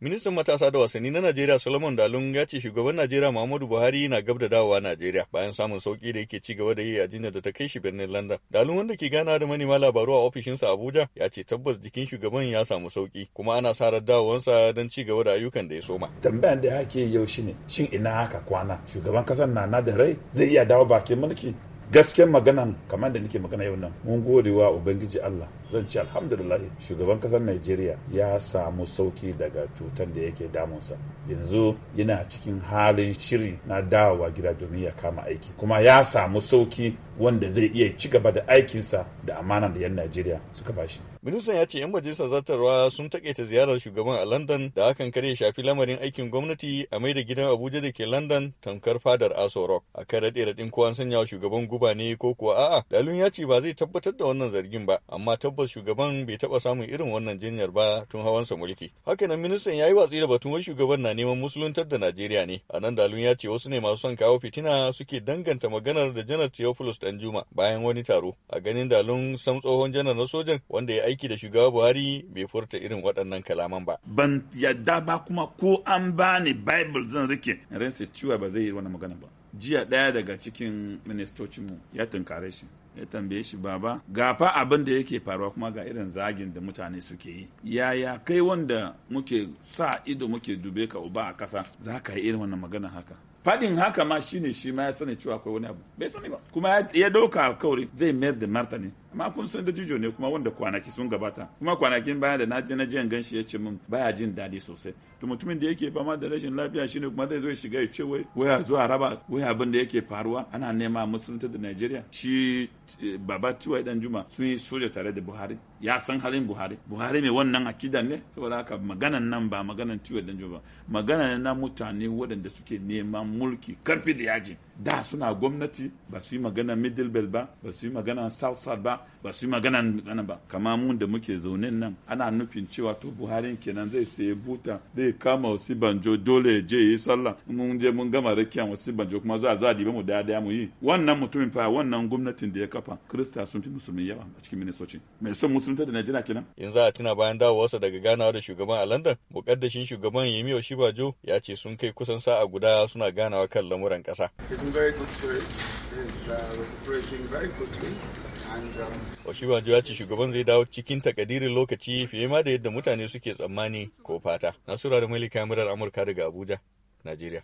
Ministan matasa da wasanni na Najeriya Solomon Dalun ya ce shugaban Najeriya Muhammadu Buhari na gab da dawowa Najeriya bayan samun sauƙi da yake ci gaba da yi a jinyar da ta kai shi birnin London. Dalun wanda ke gana da manema labaru a ofishinsa Abuja ya ce tabbas jikin shugaban ya samu sauƙi kuma ana sa ran dawowansa don ci gaba da ayyukan da ya soma. Tambayan da ake yau shine shin ina haka kwana shugaban ƙasar na na da rai zai iya dawo bakin mulki gasken maganan kamar da nake magana yau nan mun gode wa ubangiji Allah zan ce alhamdulillah shugaban ƙasar Najeriya ya samu sauƙi daga cutar da yake damunsa yanzu yana cikin halin shiri na dawowa gida domin ya kama aiki kuma ya samu sauƙi wanda zai iya ci gaba da aikinsa da amana da 'yan Najeriya suka bashi. Ministan ya ce 'yan majalisar zartarwa sun takaita ziyarar shugaban a London da hakan kare shafi lamarin aikin gwamnati a mai da gidan Abuja da ke London tamkar fadar Aso Rock. A kan raɗe raɗin ko an sanya shugaban guba ne ko kuwa a'a. Dalun ya ce ba zai tabbatar da wannan zargin ba, amma tabbas shugaban bai taɓa samun irin wannan jinyar ba tun hawansa mulki. Hakanan ministan ya yi watsi da batun wai shugaban na neman musuluntar da Najeriya ne. A nan Dalun ya ce wasu ne masu son kawo fitina suke danganta maganar da Janar Theophilus Danjuma bayan wani taro. A ganin Dalun sam tsohon janar na sojan wanda ya aiki da shugaba Buhari bai furta irin waɗannan kalaman ba. Ban yadda ba kuma ko an bani Bible zan riƙe ransa ciwa ba zai yi wani magana ba. Jiya ɗaya daga cikin ministocinmu ya tunkare shi. Ya tambaye shi baba gafa abin da yake faruwa kuma ga irin zagin da mutane suke yi. Yaya kai wanda muke sa ido muke dube ka uba a kasa za ka yi irin wannan magana haka? Fadin haka ma shine shi ma ya sani cewa akwai wani abu. Bai sani ba. Kuma ya ɗauka alkawari zai mayar da martani. Amma kun san da jijo ne kuma wanda kwanaki sun gabata. Kuma kwanakin baya da na je na jan gan shi ya ce min baya jin daɗi sosai. To mutumin da yake fama da rashin lafiya shine kuma zai zo shiga ya ce wai waya zuwa raba wai abin da yake faruwa ana nema musulunta da Najeriya shi baba Tiwai dan Juma sun yi soja tare da Buhari. Ya san halin Buhari. Buhari mai wannan akidan ne. Saboda haka maganan nan ba maganan Tiwai dan Juma magana na mutane waɗanda suke neman mulki ƙarfi da yaji. Da suna gwamnati ba su yi magana middle belt ba ba su yi magana south south ba ba su yi magana magana ba. Kama mun da muke zaune nan ana nufin cewa to buhari kenan zai sayi buta zai kama wasu banjo dole ya je yi sallah. Mun je mun gama rakiya wasu banjo kuma za a za a dibe mu ɗaya ɗaya mu yi. Wannan mutumin fa wannan gwamnatin da ya kafa krista sun fi musulmi yawa a cikin ministoci. Mai son musulunta da najeriya kenan? Yanzu a tuna bayan dawowarsa daga ganawa da shugaban a london mukaddashin shugaban yemi oshibajo ya ce sun kai kusan sa'a guda suna ganawa kan lamuran kasa in very good spirits. He's uh, recuperating very quickly. Oshibanjo ya ce shugaban zai dawo cikin takadirin lokaci fiye ma da yadda mutane suke tsammani ko fata. Nasura da Malika Murar Amurka daga Abuja, Najeriya.